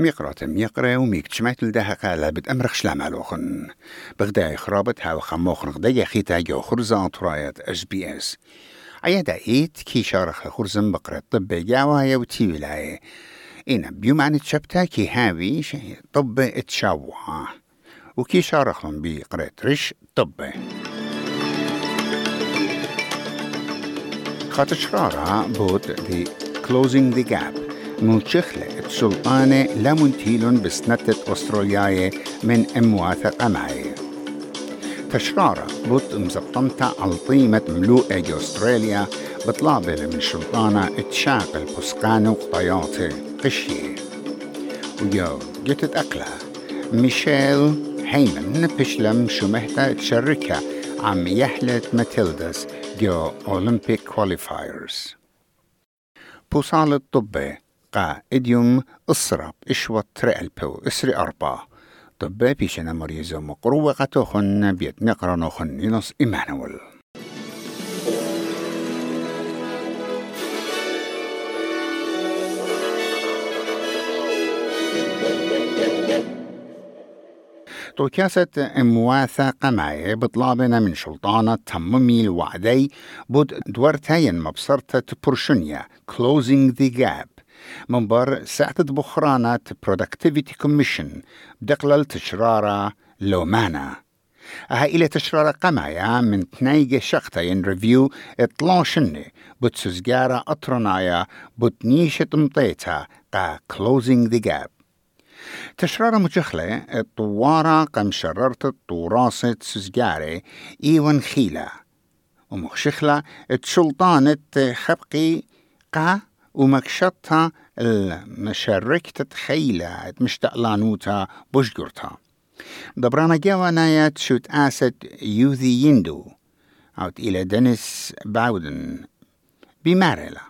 ميقرات ميقرا وميك تشمعت لدها قالة بتأمرخ شلام علوخن بغدا خرابت هاو خموخن غدا خيتا جو خرزة طرايات إس بي إس. عيادا إيت كي شارخ خرزن بقرة طب جاوايا وتي ولاية إنا بيوم تشبتا كي هاوي طب اتشاوها وكي شارخن بقرة رش طب. خاطر شرارة بود دي closing the gap. ملشخلة سلطانة لمنتيلون بسنتة أسترالياية من امواثق معي تشرارة بوت مزبطمتا على طيمة ملوءة أستراليا بطلابة من شلطانة تشاقل بسقانة وقطياتي قشية ويو جتت أقلة ميشيل هيمن بشلم شمهتا تشركة عم يحلة ماتيلداس جو أولمبيك كواليفايرز بوصال الطبي قا إديوم إصرب إشوة ترألبو إسري أربا. طبا بيشنا مريزو مقروة قطوخن بيت نقرانوخن ينص إيمانويل توكاسة موافقة معي بطلابنا من شلطانة تممي الوعدي بود دورتين مبصرة برشنيا Closing the Gap. منبر ساعة بخرانة Productivity Commission بدقلل تشرارة لومانا. أها إلى تشرارة قمايا من تنايجة شقتين ريفيو اطلاشني بتسزجارة أطرنايا بتنيشة مطيتا قا Closing the Gap. تشرارة مجخلة الطوارة قم شررت الطوراسة سزجاري إيوان خيلة. ومخشخلة تشلطانة خبقي قا ومكشطها المشاركة تخيلة مشتقلانوتا بشجرتا دبرانا جوا نايات شوت آسد يوذي يندو أو إلى دنس باودن. بمارلا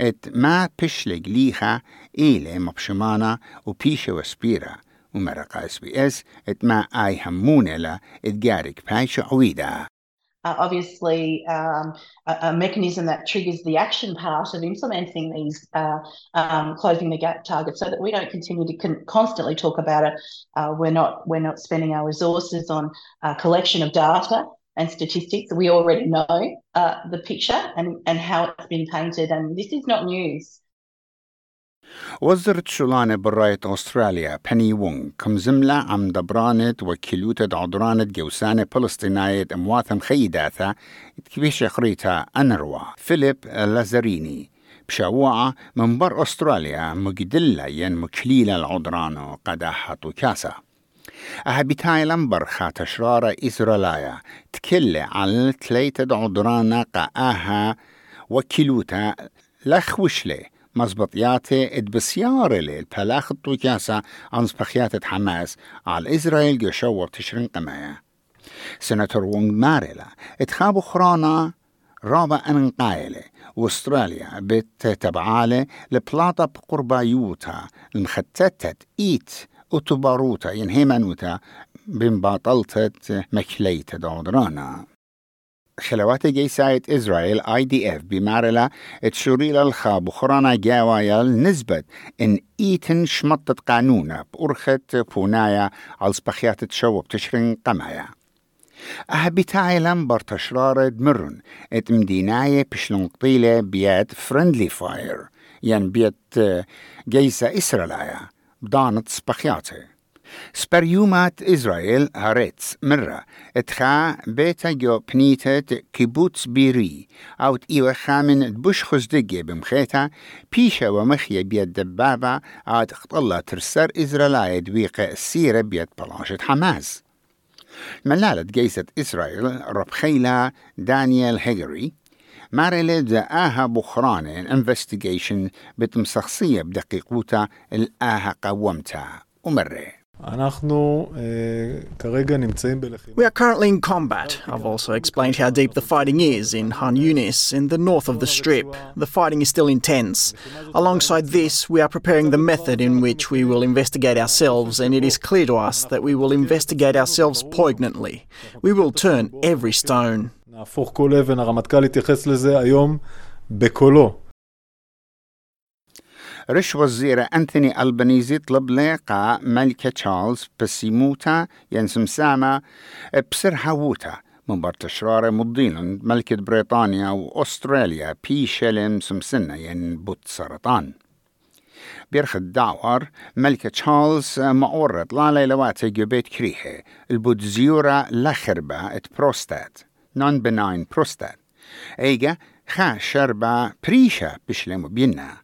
إت ما بشلق ليها إلى مبشمانا وبيشة وسبيرا ومرقا اس بي اس إت ما آي همونلا إت جارك بايشة عويدا uh, obviously um, a, a, mechanism that triggers the action part of implementing these uh, um, closing the gap targets, so that we don't continue to con- constantly talk about it. Uh, we're not we're not spending our resources on uh, collection of data and statistics. We already know uh, the picture and and how it's been painted, and this is not news. وزرت شلانة براية أستراليا بني وونغ. كم زملة عم دبرانت وكيلوتة عدرانة جوسانة فلسطينية امواثم خيداثة كبيش خريتا أنروا. فيليب لازاريني. بشاوعة من بر أستراليا مجدلة ين مكليلة العدرانو قداحة كاسة أهبتاي لمبر خاتشرارة إسرائيلية. تكلي على تليتة عدرانة قاها وكيلوتا لخوشلي مزبطياتي اد بسيارة البلاخ الطوكاسة عن سبخيات حماس على إسرائيل جشور تشرين قمايا سناتور وونغ ماريلا اتخابو خرانا رابع أن قايلة واستراليا بتتبعالة لبلاطة بقربا يوتا المختتت إيت أتباروتا ينهيمانوتا بمباطلتة مكليت دودرانا خلوات جيسايت إسرائيل اي دي اف بمارلا تشوريل الخاب وخرانا جاوايل نسبة إن إيتن شمطت قانونا بأرخة بونايا على سبخيات تشوب تشرين قمايا. أهبتاي لمبر تشرار دمرن إت مديناية بشلون قطيلة بيات فرندلي فاير ين بيت جيسا إسرائيلية بدانت سبريومات إسرائيل هاريتس مرة اتخا بيتا جو بنيتة كيبوتس بيري أو تيوة خامن بوش خزدقية بمخيتا بيشا ومخيا بيد دبابة أو تخطلا ترسر إسرائيل دويقة السيرة بيد بلاشة حماس ملالة جيسة إسرائيل ربخيلا دانيال هيجري ماريلي آها بخرانة انفستيجيشن بتمسخصية بدقيقوتا الآها قومتا ومره We are currently in combat. I've also explained how deep the fighting is in Han Yunis, in the north of the Strip. The fighting is still intense. Alongside this, we are preparing the method in which we will investigate ourselves, and it is clear to us that we will investigate ourselves poignantly. We will turn every stone. رش وزير أنثوني ألبانيزي طلب لقاء ملكة تشارلز بسيموتا ينسم سامة بسر هاووتا. من برتشرارة مضين ملكة بريطانيا وأستراليا بي شلم سمسنة ين بوت سرطان. بيرخ الدعوار ملكة تشارلز معورت لا ليلوات جبيت كريحة البود زيورة لخربة ات بروستات. نون بناين بروستات. إيجا خا شربة بريشة بشلمو بينا.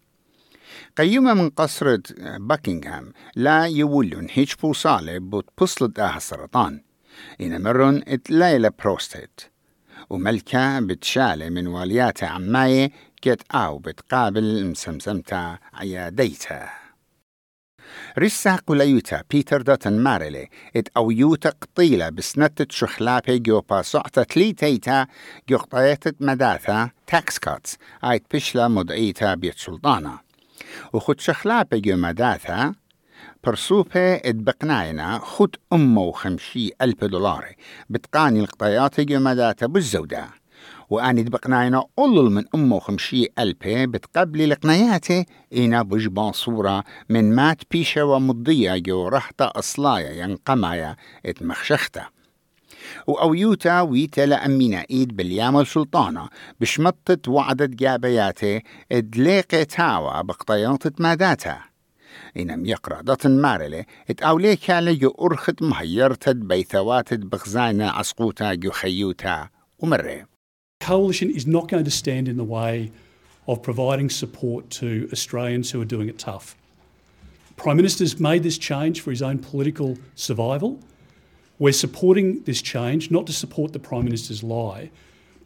قيمة من قصرة باكنغهام لا يولون هيج بوصالة بوت بصلت آها السرطان إن مرن اتلايلة بروستات وملكة بتشالة من واليات عماية كت أو بتقابل مسمسمتا عياديتا رسا قليوتا بيتر داتن مارلي إت أويوتا قطيلة بسنتت شخلابي جوبا صعتا تليتيتا جوقطايتت مداثا تاكس كاتس آيت بشلا مدعيتا بيت سلطانة وخد شخلابي جو مداثا برسوبة اتبقناينا خد أمه وخمشي ألف دولار بتقاني القطايات جو مداتا بالزودة وأني دبقناينا أولل من أمه خمشي ألبي بتقبلي لقناياتي إنا بجبان صورة من مات بيشة ومضية جو رحطة أصلايا ينقمايا اتمخشختا وأويوتا ويتا لأمينا إيد باليامل سلطانة بشمطت وعدت جابياتي ادليقي تاوى بقطيانت ماداتا إنم يقرأ داتن مارلي ات أولي كالي جو أرخت مهيرتد بيثواتد بغزاينا عسقوتا خيوتا ومري Coalition is not going to stand in the way of providing support to Australians who are doing it tough. Prime Minister's made this change for his own political survival. We're supporting this change not to support the Prime Minister's lie,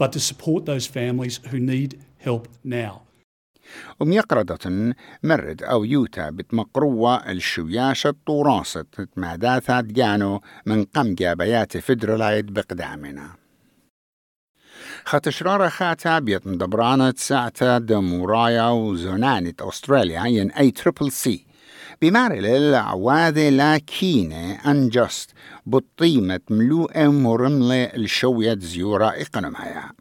but to support those families who need help now. وميقردة مرد أو يوتا بتمقروة الشوياشة طوراسة ماداثة ديانو من قم جابيات فدرلايد بقدامنا خاتشرارة خاتا بيت مدبرانة ساعتا دمورايا وزونانة أستراليا ين أي تريبل سي بمعنى للعواذة لاكينة أنجست بطيمة ملوءة مرملة الشوية زيورة إقنمها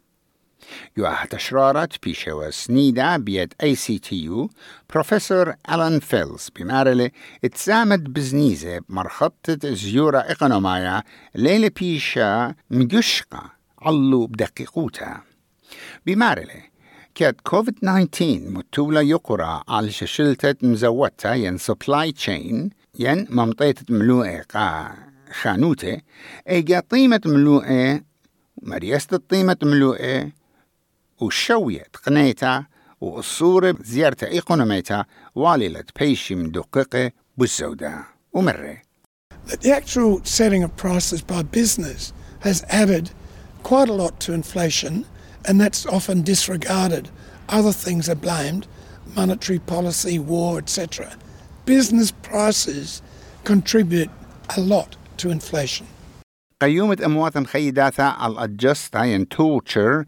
يوها تشرارت بيشوا سنيدا بيد اي سي تي يو بروفيسور ألان فيلز بمارلة اتسامد بزنيزة بمرخطة زيورة إقنومايا ليلة بيشا مجشقة علو بدقيقوتا بمارلة كاد كوفيد 19 متولة يقرأ على ششلتة مزوتة ين سبلاي تشين ين ممطيتة ملوءة قا خانوتة إيجا طيمة ملوءة مريست الطيمة ملوءة وشوية قنيتا وصورة زيارة إيقونوميتا واللة بيشي من دقيقة بالسوداء ومرة. The actual setting of prices by business has added quite a lot to inflation, and that's often disregarded. Other things are blamed monetary policy, war, etc. Business prices contribute a lot to inflation. قيومة أموات مخيداتا على الأجستا ين توتشر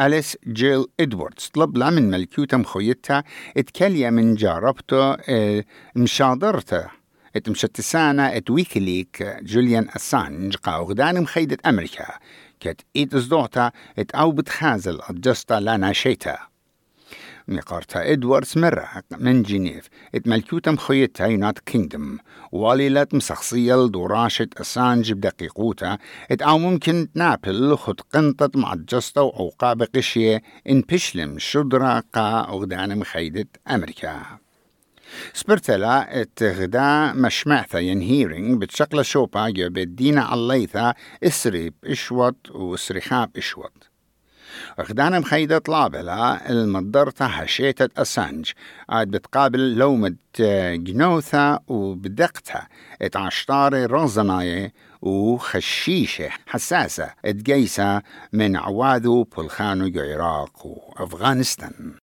أليس جيل إدواردز طلب لها من ملكوتة مخويتها اتكليا من جاربته اه ات مشتسانة ات ويكيليك جوليان أسانج قا غدان مخيدة أمريكا كت إيد إزدوعتا ات أو بتخازل أجستا لانا شيتا ميقارتا إدواردز مرة من جنيف ات ملكوتا مخيطة يونات كينجدم واليلت مسخصية لدوراشة أسانج بدقيقوتا ات أو ممكن تنابل خد قنطة مع الجستا وعقاب قشية إن بشلم شدرا قا أغدان مخيدة أمريكا سبرتلا ات غدا مشمعثا ين هيرينج بتشقل شوبا بدينا عليثا اسري بإشوط وسريخاب إشوط غدانا مخيدة طلابلا المضرطة حشيتة أسانج عاد بتقابل لومة جنوثة وبدقتها اتعشطاري روزناية وخشيشة حساسة اتقيسة من عواذو بلخانو العراق وأفغانستان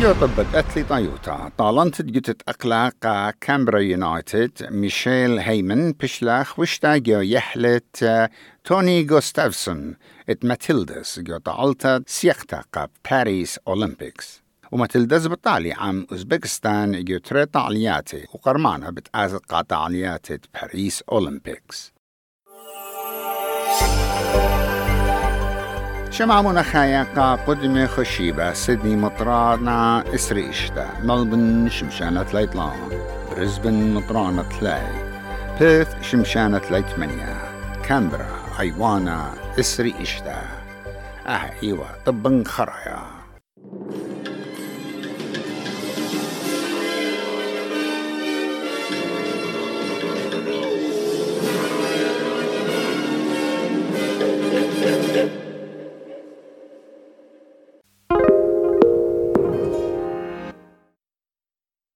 يو طبت أتلي طيوتا طالنت جتت أقلاق كامبرا يونايتد ميشيل هيمن بشلاخ وشتا جو يحلت توني غوستافسون. ات ماتيلدس جو طالتا سيختا قاب باريس أولمبيكس. وماتيلدس بطالي عام أوزبكستان جو تري طالياتي وقرمانة بتآزت قاطعاليات باريس أولمبيكس. شمع منخايا قدمي خشيبة سيدني مطرانا إسريشتا. ملبن شمشانة ليطلان برزبن مطرانة تلاي. بيث شمشانة ليتمنيا. كامبرا أيوانا إسريشتا. أه إيوة طبن خرايا.